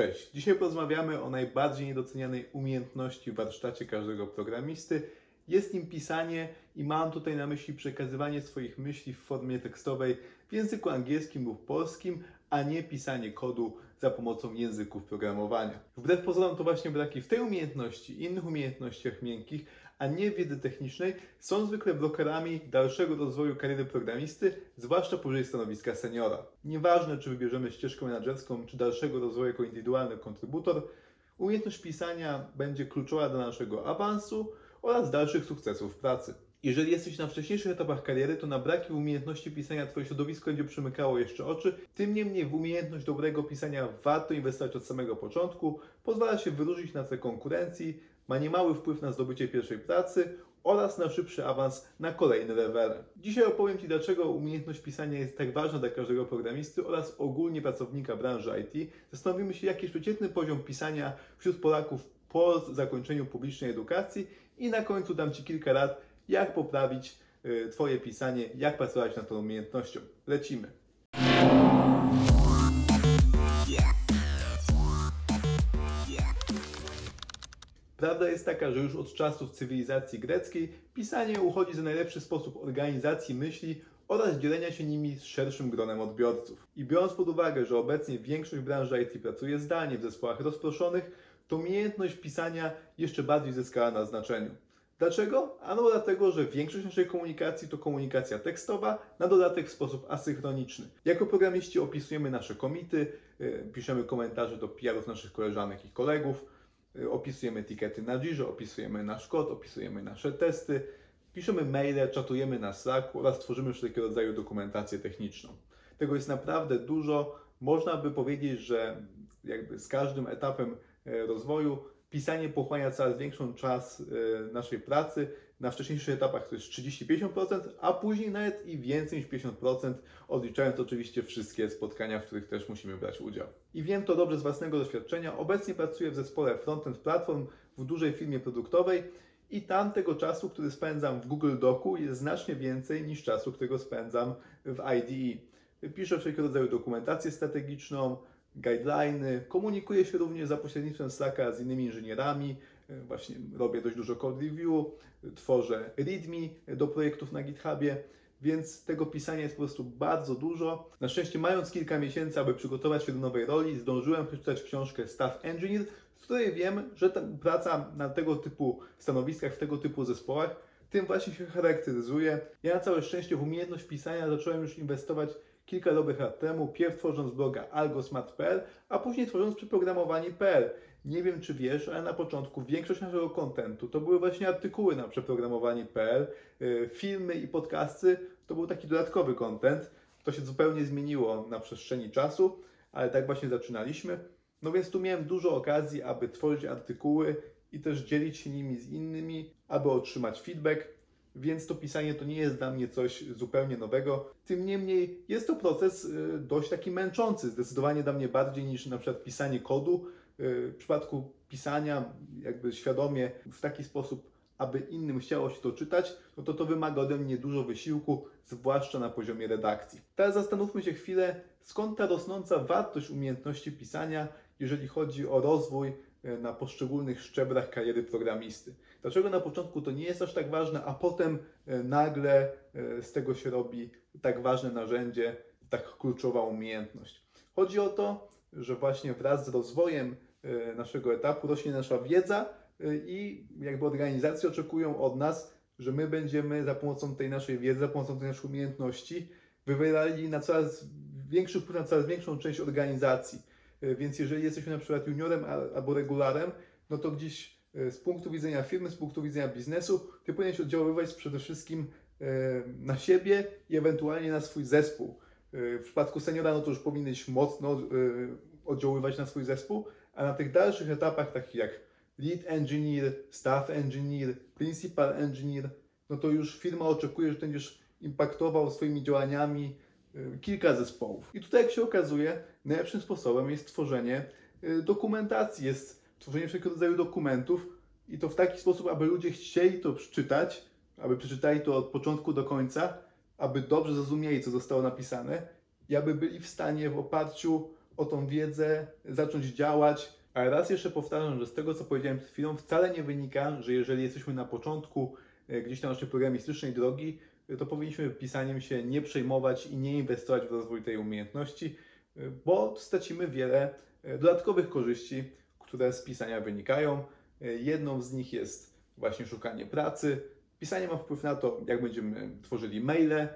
Cześć. Dzisiaj porozmawiamy o najbardziej niedocenianej umiejętności w warsztacie każdego programisty. Jest nim pisanie i mam tutaj na myśli przekazywanie swoich myśli w formie tekstowej w języku angielskim lub polskim, a nie pisanie kodu za pomocą języków programowania. Wbrew pozorom to właśnie braki w tej umiejętności i innych umiejętnościach miękkich, a nie wiedzy technicznej, są zwykle blokerami dalszego rozwoju kariery programisty, zwłaszcza powyżej stanowiska seniora. Nieważne, czy wybierzemy ścieżkę menedżerską, czy dalszego rozwoju jako indywidualny kontrybutor, umiejętność pisania będzie kluczowa do naszego awansu oraz dalszych sukcesów w pracy. Jeżeli jesteś na wcześniejszych etapach kariery, to na braki umiejętności pisania Twoje środowisko będzie przymykało jeszcze oczy. Tym niemniej w umiejętność dobrego pisania warto inwestować od samego początku. Pozwala się wyróżnić na tle konkurencji, ma niemały wpływ na zdobycie pierwszej pracy oraz na szybszy awans na kolejne levele. Dzisiaj opowiem Ci, dlaczego umiejętność pisania jest tak ważna dla każdego programisty oraz ogólnie pracownika branży IT. Zastanowimy się, jaki jest przeciętny poziom pisania wśród Polaków po zakończeniu publicznej edukacji i na końcu dam Ci kilka rad, jak poprawić y, Twoje pisanie, jak pracować nad tą umiejętnością. Lecimy. Prawda jest taka, że już od czasów cywilizacji greckiej pisanie uchodzi za najlepszy sposób organizacji myśli oraz dzielenia się nimi z szerszym gronem odbiorców. I biorąc pod uwagę, że obecnie większość branży IT pracuje zdalnie w zespołach rozproszonych, to umiejętność pisania jeszcze bardziej zyskała na znaczeniu. Dlaczego? Ano dlatego, że większość naszej komunikacji to komunikacja tekstowa, na dodatek w sposób asynchroniczny. Jako programiści opisujemy nasze komity, yy, piszemy komentarze do PR-ów naszych koleżanek i kolegów, opisujemy etykiety na Jirze, opisujemy nasz kod, opisujemy nasze testy, piszemy maile, czatujemy na Slacku oraz tworzymy wszelkiego rodzaju dokumentację techniczną. Tego jest naprawdę dużo. Można by powiedzieć, że jakby z każdym etapem e, rozwoju pisanie pochłania coraz większą czas e, naszej pracy. Na wcześniejszych etapach to jest 30-50%, a później nawet i więcej niż 50%, odliczając oczywiście wszystkie spotkania, w których też musimy brać udział. I wiem to dobrze z własnego doświadczenia. Obecnie pracuję w zespole Frontend Platform w dużej firmie produktowej i tam tego czasu, który spędzam w Google Docu jest znacznie więcej niż czasu, którego spędzam w IDE. Piszę wszelkiego rodzaju dokumentację strategiczną, guideliny, komunikuję się również za pośrednictwem Slacka z innymi inżynierami, właśnie robię dość dużo code review, tworzę readme do projektów na GitHubie, więc tego pisania jest po prostu bardzo dużo. Na szczęście mając kilka miesięcy, aby przygotować się do nowej roli, zdążyłem przeczytać książkę Staff Engineer, z której wiem, że praca na tego typu stanowiskach, w tego typu zespołach, tym właśnie się charakteryzuje. Ja na całe szczęście w umiejętność pisania zacząłem już inwestować kilka dobrych lat temu, pierw tworząc bloga algosmart.pl, a później tworząc przeprogramowanie.pl. Nie wiem, czy wiesz, ale na początku większość naszego kontentu to były właśnie artykuły na przeprogramowanie.pl, yy, filmy i podcasty to był taki dodatkowy kontent. To się zupełnie zmieniło na przestrzeni czasu, ale tak właśnie zaczynaliśmy. No więc tu miałem dużo okazji, aby tworzyć artykuły i też dzielić się nimi z innymi, aby otrzymać feedback więc to pisanie to nie jest dla mnie coś zupełnie nowego. Tym niemniej jest to proces y, dość taki męczący, zdecydowanie dla mnie bardziej niż na przykład pisanie kodu. Y, w przypadku pisania jakby świadomie w taki sposób, aby innym chciało się to czytać, no to to wymaga ode mnie dużo wysiłku, zwłaszcza na poziomie redakcji. Teraz zastanówmy się chwilę, skąd ta rosnąca wartość umiejętności pisania, jeżeli chodzi o rozwój E, na poszczególnych szczeblach kariery programisty. Dlaczego na początku to nie jest aż tak ważne, a potem e, nagle e, z tego się robi tak ważne narzędzie, tak kluczowa umiejętność? Chodzi o to, że właśnie wraz z rozwojem naszego etapu rośnie nasza wiedza i jakby organizacje oczekują od nas, że my będziemy za pomocą tej naszej wiedzy, za pomocą tej naszej umiejętności wywierali na coraz większy wpływ na coraz większą część organizacji E, więc jeżeli jesteśmy na przykład juniorem albo regularem, no to gdzieś e, z punktu widzenia firmy, z punktu widzenia biznesu, ty powinieneś oddziaływać przede wszystkim e, na siebie i ewentualnie na swój zespół. W przypadku seniora, no to już powinieneś mocno oddziaływać na swój zespół, a na tych dalszych etapach, takich jak lead engineer, staff engineer, principal engineer, no to już firma oczekuje, że będziesz impaktował swoimi działaniami Y, kilka zespołów. I tutaj, jak się okazuje, najlepszym sposobem jest tworzenie y, dokumentacji, jest tworzenie wszelkiego rodzaju dokumentów i to w taki sposób, aby ludzie chcieli to przeczytać, aby przeczytali to od początku do końca, aby dobrze zrozumieli, co zostało napisane i aby byli w stanie w oparciu o tą wiedzę, zacząć działać. Ale raz jeszcze powtarzam, że z tego co powiedziałem przed chwilą, wcale nie wynika, że jeżeli jesteśmy na początku e, gdzieś tam naszej programistycznej drogi, to powinniśmy pisaniem się nie przejmować i nie inwestować w rozwój tej umiejętności, e, bo stracimy wiele e, dodatkowych korzyści, które z pisania wynikają. Jedną z nich jest właśnie szukanie pracy. Pisanie ma wpływ na to, jak będziemy tworzyli maile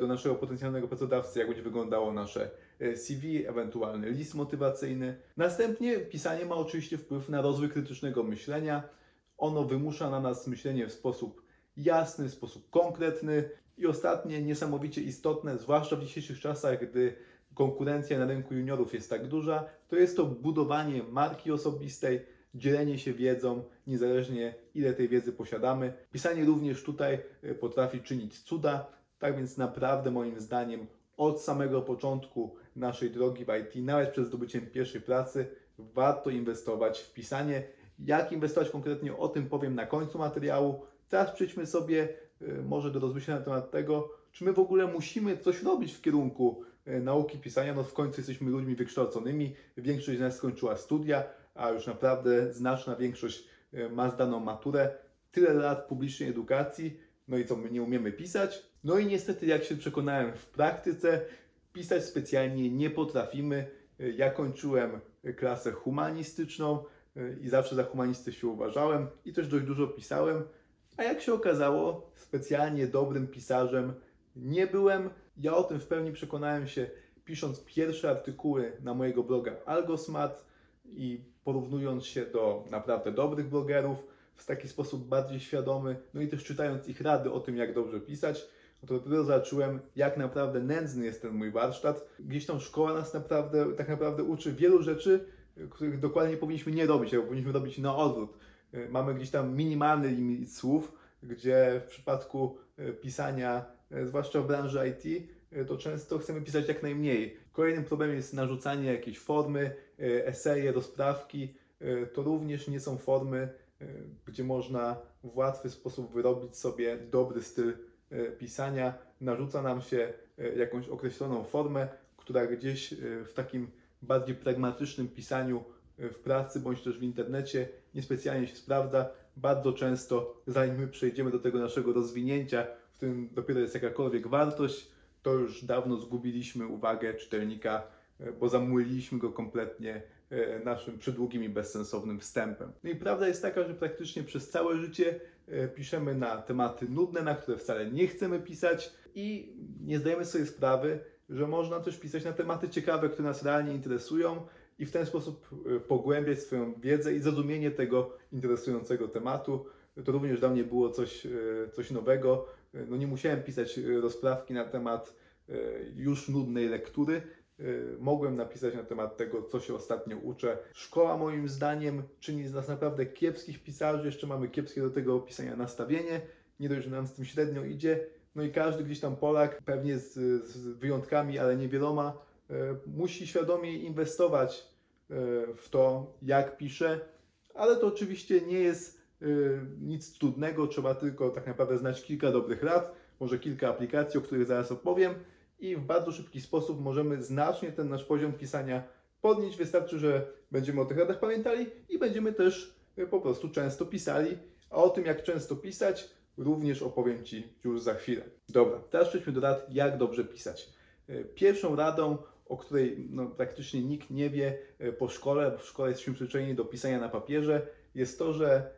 do naszego potencjalnego pracodawcy, jak będzie wyglądało nasze CV, ewentualny list motywacyjny. Następnie pisanie ma oczywiście wpływ na rozwój krytycznego myślenia. Ono wymusza na nas myślenie w sposób jasny, w sposób konkretny. I ostatnie, niesamowicie istotne, zwłaszcza w dzisiejszych czasach, gdy konkurencja na rynku juniorów jest tak duża, to jest to budowanie marki osobistej, dzielenie się wiedzą, niezależnie ile tej wiedzy posiadamy. Pisanie również tutaj e, potrafi czynić cuda, tak więc naprawdę moim zdaniem od samego początku naszej drogi w IT, nawet przed zdobyciem pierwszej pracy, warto inwestować w pisanie. Jak inwestować konkretnie, o tym powiem na końcu materiału. Teraz przejdźmy sobie e, może do rozmyślenia na temat tego, czy my w ogóle musimy coś robić w kierunku e, nauki pisania. No w końcu jesteśmy ludźmi wykształconymi, większość z nas skończyła studia, a już naprawdę znaczna większość e, ma zdaną maturę. Tyle lat publicznej edukacji, no i co, my nie umiemy pisać? No i niestety, jak się przekonałem w praktyce, pisać specjalnie nie potrafimy. Ja kończyłem klasę humanistyczną e, i zawsze za humanistę się uważałem i też dość dużo pisałem, a jak się okazało, specjalnie dobrym pisarzem nie byłem. Ja o tym w pełni przekonałem się pisząc pierwsze artykuły na mojego bloga Algosmat i porównując się do naprawdę dobrych blogerów w taki sposób bardziej świadomy, no i też czytając ich rady o tym, jak dobrze pisać, to dopiero zobaczyłem, jak naprawdę nędzny jest ten mój warsztat. Gdzieś tam szkoła nas naprawdę, tak naprawdę uczy wielu rzeczy, których dokładnie powinniśmy nie robić, albo powinniśmy robić na odwrót. Y, Mamy gdzieś tam minimalny limit słów, gdzie w przypadku y, pisania, y, zwłaszcza w branży IT, to często chcemy pisać jak najmniej. Kolejnym problemem jest narzucanie jakiejś formy, eseje, rozprawki. To również nie są formy, gdzie można w łatwy sposób wyrobić sobie dobry styl pisania. Narzuca nam się y, jakąś określoną formę, która gdzieś y, w takim bardziej pragmatycznym pisaniu w pracy bądź też w internecie niespecjalnie się sprawdza. Bardzo często, zanim my przejdziemy do tego naszego rozwinięcia, w którym dopiero jest jakakolwiek wartość, to już dawno zgubiliśmy uwagę czytelnika, e, bo zamuliliśmy go kompletnie e, naszym przydługim i bezsensownym wstępem. No i prawda jest taka, że praktycznie przez całe życie e, piszemy na tematy nudne, na które wcale nie chcemy pisać i nie zdajemy sobie sprawy, że można też pisać na tematy ciekawe, które nas realnie interesują i w ten sposób e, pogłębiać swoją wiedzę i zrozumienie tego interesującego tematu. To również dla mnie było coś, e, coś nowego. E, No nie musiałem pisać e, rozprawki na temat e, już nudnej lektury. E, Mogłem napisać na temat tego, co się ostatnio uczę. Szkoła moim zdaniem czyni z nas naprawdę kiepskich pisarzy. Jeszcze mamy kiepskie do tego pisania nastawienie. Nie dość, że nam z tym średnio idzie. No i każdy gdzieś tam Polak, pewnie z, z wyjątkami, ale niewieloma, e, musi świadomie inwestować e, w to, jak pisze, ale to oczywiście nie jest nic trudnego, trzeba tylko tak naprawdę znać kilka dobrych rad, może kilka aplikacji, o których zaraz opowiem i w bardzo szybki sposób możemy znacznie ten nasz poziom pisania podnieść. Wystarczy, że będziemy o tych radach pamiętali i będziemy też e, po prostu często pisali, a o tym jak często pisać również opowiem Ci już za chwilę. Dobra, teraz przejdźmy do rad, jak dobrze pisać. E, Pierwszą radą, o której no, praktycznie nikt nie wie e, po szkole, bo w szkole jesteśmy przyzwyczajeni do pisania na papierze, jest to, że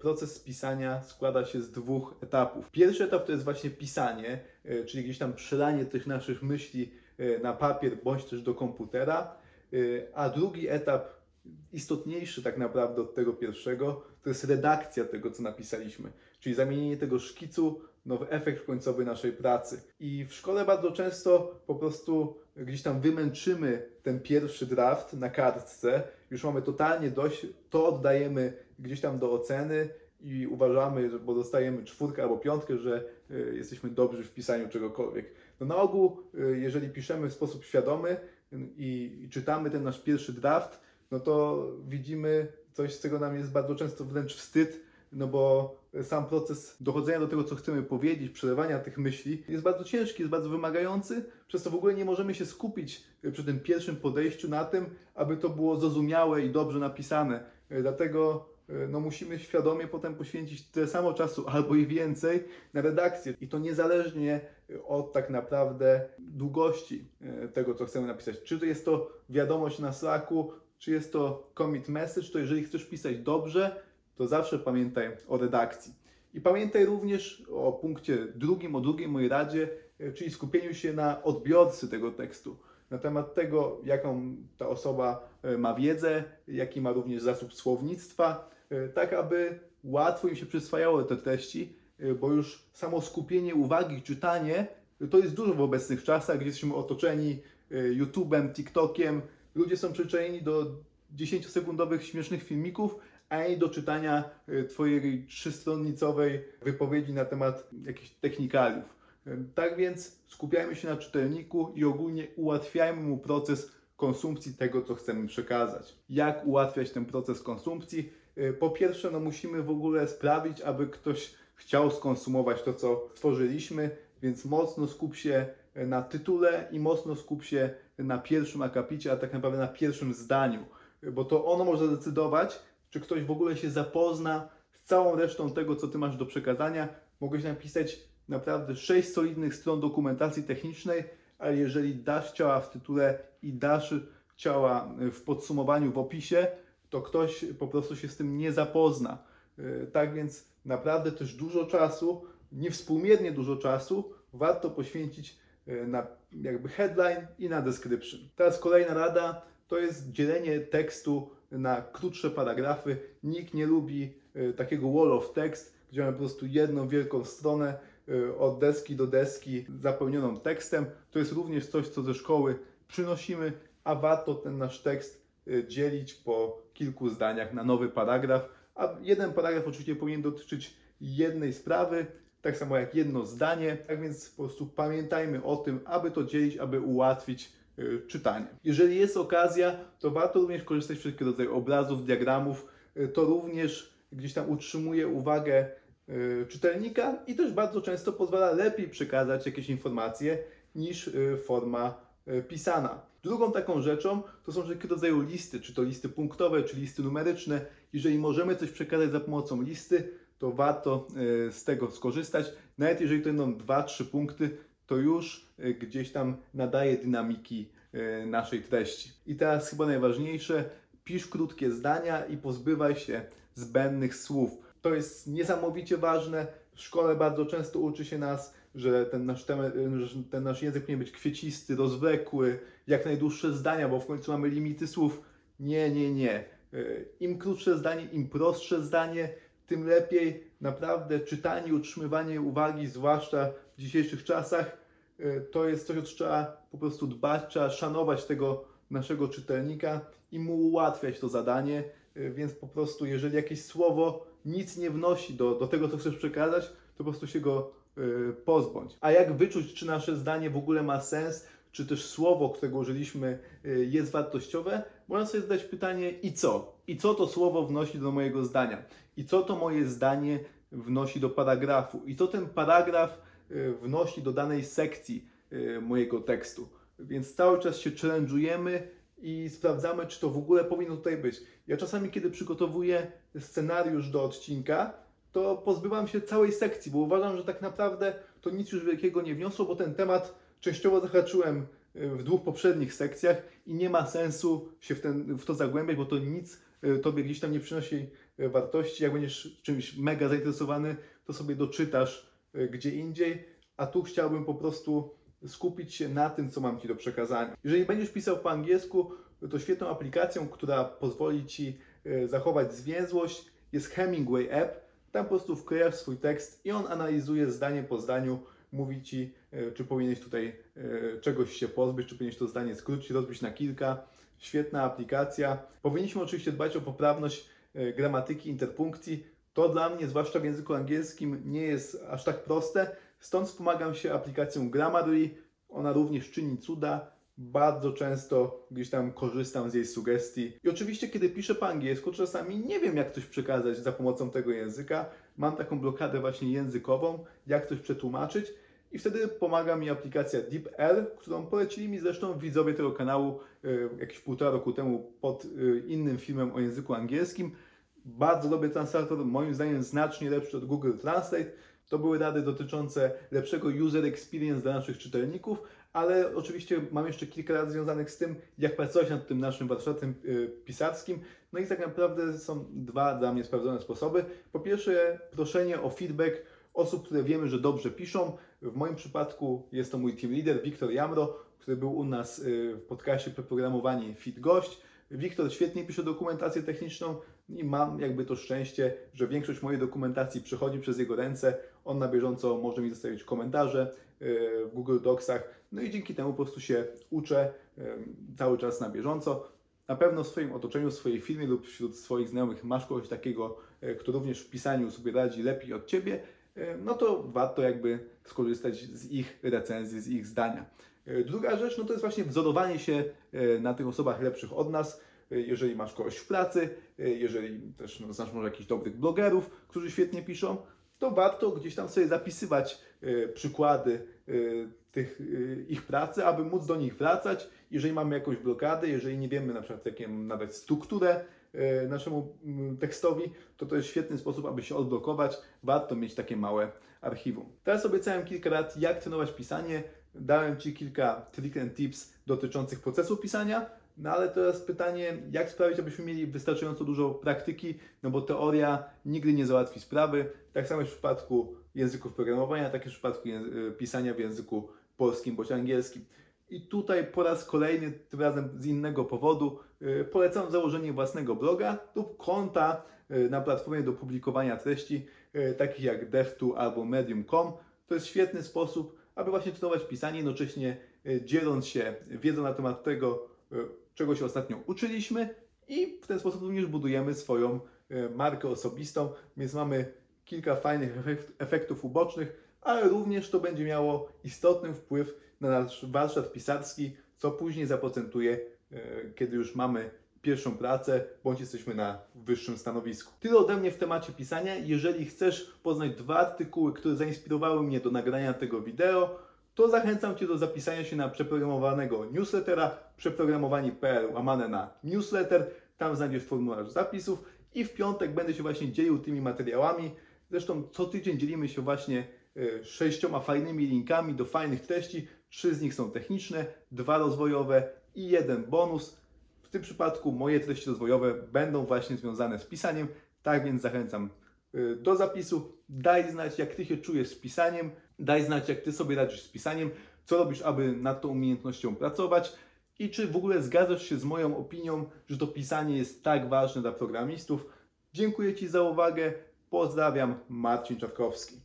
proces pisania składa się z dwóch etapów. Pierwszy etap to jest właśnie pisanie, e, czyli gdzieś tam przelanie tych naszych myśli e, na papier bądź też do komputera, e, a drugi etap, istotniejszy tak naprawdę od tego pierwszego, to jest redakcja tego, co napisaliśmy, czyli zamienienie tego szkicu no, w efekt końcowy naszej pracy. I w szkole bardzo często po prostu gdzieś tam wymęczymy ten pierwszy draft na kartce, już mamy totalnie dość, to oddajemy gdzieś tam do oceny i uważamy, bo dostajemy czwórkę albo piątkę, że y, jesteśmy dobrzy w pisaniu czegokolwiek. No na ogół, y, jeżeli piszemy w sposób świadomy i, i czytamy ten nasz pierwszy draft, no to widzimy coś, z czego nam jest bardzo często wręcz wstyd, no bo sam proces dochodzenia do tego, co chcemy powiedzieć, przelewania tych myśli jest bardzo ciężki, jest bardzo wymagający, przez to w ogóle nie możemy się skupić przy tym pierwszym podejściu na tym, aby to było zrozumiałe i dobrze napisane. Dlatego no musimy świadomie potem poświęcić tyle samo czasu albo i więcej na redakcję. I to niezależnie od tak naprawdę długości e, tego, co chcemy napisać. Czy to jest to wiadomość na Slacku, czy jest to commit message, to jeżeli chcesz pisać dobrze, to zawsze pamiętaj o redakcji. I pamiętaj również o punkcie drugim, o drugiej mojej radzie, e, czyli skupieniu się na odbiorcy tego tekstu na temat tego, jaką ta osoba e, ma wiedzę, jaki ma również zasób słownictwa, e, tak aby łatwo im się przyswajały te treści, bo już samo skupienie uwagi, czytanie, to jest dużo w obecnych czasach, gdzie jesteśmy otoczeni YouTube'em, TikTokiem. Ludzie są przyczajeni do 10-sekundowych śmiesznych filmików, a nie do czytania Twojej trzystronnicowej wypowiedzi na temat jakichś technikaliów. Tak więc skupiajmy się na czytelniku i ogólnie ułatwiajmy mu proces konsumpcji tego, co chcemy przekazać. Jak ułatwiać ten proces konsumpcji? Y, po pierwsze, no musimy w ogóle sprawić, aby ktoś chciał skonsumować to, co stworzyliśmy, więc mocno skup się na tytule i mocno skup się na pierwszym akapicie, a tak naprawdę na pierwszym zdaniu, bo to ono może decydować, czy ktoś w ogóle się zapozna z całą resztą tego, co ty masz do przekazania. Mogłeś napisać naprawdę 6 solidnych stron dokumentacji technicznej, ale jeżeli dasz ciała w tytule i dasz ciała w podsumowaniu, w opisie, to ktoś po prostu się z tym nie zapozna. E, tak więc naprawdę też dużo czasu, niewspółmiernie dużo czasu warto poświęcić e, na jakby headline i na description. Teraz kolejna rada to jest dzielenie tekstu na krótsze paragrafy. Nikt nie lubi e, takiego wall of text, gdzie mamy po prostu jedną wielką stronę, Y, od deski do deski zapełnioną tekstem. To jest również coś, co ze szkoły przynosimy, a warto ten nasz tekst y, dzielić po kilku zdaniach na nowy paragraf. A jeden paragraf oczywiście powinien dotyczyć jednej sprawy, tak samo jak jedno zdanie. Tak więc po prostu pamiętajmy o tym, aby to dzielić, aby ułatwić czytanie. Jeżeli jest okazja, to warto również korzystać z wszelkiego rodzaju obrazów, diagramów. To również gdzieś tam utrzymuje uwagę Y, czytelnika i też bardzo często pozwala lepiej przekazać jakieś informacje niż y, forma y, pisana. Drugą taką rzeczą to są wszelkiego rodzaju listy, czy to listy punktowe, czy listy numeryczne. Jeżeli możemy coś przekazać za pomocą listy, to warto z tego skorzystać. Nawet jeżeli to będą 2-3 punkty, to już gdzieś tam nadaje dynamiki naszej treści. I teraz chyba najważniejsze, pisz krótkie zdania i pozbywaj się zbędnych słów to jest niesamowicie ważne. W szkole bardzo często uczy się nas, że ten nasz, że ten nasz język powinien być kwiecisty, rozwlekły, jak najdłuższe zdania, bo w końcu mamy limity słów. Nie, nie, nie. Im krótsze zdanie, im prostsze zdanie, tym lepiej. Naprawdę czytanie, utrzymywanie uwagi, zwłaszcza w dzisiejszych czasach, e, to jest coś, o co trzeba po prostu dbać, trzeba szanować tego naszego czytelnika i mu ułatwiać to zadanie. E, więc po prostu, jeżeli jakieś słowo nic nie wnosi do, do tego, co chcesz przekazać, to po prostu się go y, pozbądź. A jak wyczuć, czy nasze zdanie w ogóle ma sens, czy też słowo, którego użyliśmy, jest wartościowe? Można sobie zadać pytanie, i co? I co to słowo wnosi do mojego zdania? I co to moje zdanie wnosi do paragrafu? I co ten paragraf wnosi do danej sekcji y, mojego tekstu? Więc cały czas się challenge'ujemy, i sprawdzamy, czy to w ogóle powinno tutaj być. Ja czasami, kiedy przygotowuję scenariusz do odcinka, to pozbywam się całej sekcji, bo uważam, że tak naprawdę to nic już wielkiego nie wniosło, bo ten temat częściowo zahaczyłem y, w dwóch poprzednich sekcjach i nie ma sensu się w, ten, w to zagłębiać, bo to nic y, tobie gdzieś tam nie przynosi y, wartości. Jak będziesz czymś mega zainteresowany, to sobie doczytasz gdzie indziej, a tu chciałbym po prostu skupić się na tym, co mam Ci do przekazania. Jeżeli będziesz pisał po angielsku, to świetną aplikacją, która pozwoli Ci e, zachować zwięzłość jest Hemingway App. Tam po prostu wklejasz swój tekst i on analizuje zdanie po zdaniu, mówi Ci, e, czy powinieneś tutaj czegoś się pozbyć, czy powinieneś to zdanie skrócić, rozbić na kilka. Świetna aplikacja. Powinniśmy oczywiście dbać o poprawność gramatyki, interpunkcji. To dla mnie, zwłaszcza w języku angielskim, nie jest aż tak proste, Stąd wspomagam się aplikacją Grammarly. Ona również czyni cuda. Bardzo często gdzieś tam korzystam z jej sugestii. I oczywiście, kiedy piszę po angielsku, czasami nie wiem, jak coś przekazać za pomocą tego języka. Mam taką blokadę właśnie językową, jak coś przetłumaczyć. I wtedy pomaga mi aplikacja DeepL, którą polecili mi zresztą widzowie tego kanału y, jakieś półtora roku temu pod y, innym filmem o języku angielskim. Bardzo dobry translator, moim zdaniem znacznie lepszy od Google Translate. To były rady dotyczące lepszego user experience dla naszych czytelników, ale oczywiście mam jeszcze kilka rad związanych z tym, jak pracować nad tym naszym warsztatem y, pisarskim. No i tak naprawdę są dwa dla mnie sprawdzone sposoby. Po pierwsze, proszenie o feedback osób, które wiemy, że dobrze piszą. W moim przypadku jest to mój team leader, Wiktor Jamro, który był u nas y, w podcaście Przeprogramowanie Fit Gość. Wiktor świetnie pisze dokumentację techniczną i mam jakby to szczęście, że większość mojej dokumentacji przechodzi przez jego ręce. On na bieżąco może mi zostawić komentarze y, w Google Docsach, no i dzięki temu po prostu się uczę y, cały czas na bieżąco. Na pewno w swoim otoczeniu, w swojej firmie lub wśród swoich znajomych masz kogoś takiego, y, kto również w pisaniu sobie radzi lepiej od Ciebie, no to warto jakby skorzystać z ich recenzji, z ich zdania. Druga rzecz, no to jest właśnie wzorowanie się na tych osobach lepszych od nas. Y, Jeżeli masz kogoś w pracy, y, jeżeli też no, znasz może jakichś dobrych blogerów, którzy świetnie piszą, to warto gdzieś tam sobie zapisywać y, przykłady tych ich pracy, aby móc do nich wracać. Jeżeli mamy jakąś blokadę, jeżeli nie wiemy na przykład jaką nawet strukturę naszemu mm, tekstowi, to to jest świetny sposób, aby się odblokować. Warto mieć takie małe archiwum. Teraz obiecałem kilka rad, jak trenować pisanie. Dałem Ci kilka trick and tips dotyczących procesu pisania. No ale teraz pytanie, jak sprawić, abyśmy mieli wystarczająco dużo praktyki, no bo teoria nigdy nie załatwi sprawy. Tak samo jest w przypadku języków programowania, tak jest w przypadku języ- pisania w języku polskim bądź angielskim. I tutaj po raz kolejny, tym razem z innego powodu, yy, polecam założenie własnego bloga lub konta yy, na platformie do publikowania treści, takich jak Dev2 albo Medium.com. To jest świetny sposób, aby właśnie trenować pisanie, jednocześnie dzieląc się wiedzą na temat tego, czego się ostatnio uczyliśmy i w ten sposób również budujemy swoją yy, markę osobistą, więc mamy kilka fajnych efekt- efektów ubocznych, ale również to będzie miało istotny wpływ na nasz warsztat pisarski, co później zaprocentuje, e, kiedy już mamy pierwszą pracę, bądź jesteśmy na wyższym stanowisku. Tyle ode mnie w temacie pisania. Jeżeli chcesz poznać dwa artykuły, które zainspirowały mnie do nagrania tego wideo, to zachęcam Cię do zapisania się na przeprogramowanego newslettera przeprogramowani.pl łamane na newsletter. Tam znajdziesz formularz zapisów i w piątek będę się właśnie dzielił tymi materiałami. Zresztą co tydzień dzielimy się właśnie e, sześcioma fajnymi linkami do fajnych treści. Trzy z nich są techniczne, dwa rozwojowe i jeden bonus. W tym przypadku moje treści rozwojowe będą właśnie związane z pisaniem, tak więc zachęcam do zapisu. Daj znać, jak Ty się czujesz z pisaniem, daj znać, jak Ty sobie radzisz z pisaniem, co robisz, aby nad tą umiejętnością pracować i czy w ogóle zgadzasz się z moją opinią, że to pisanie jest tak ważne dla programistów. Dziękuję Ci za uwagę, pozdrawiam, Marcin Czarkowski.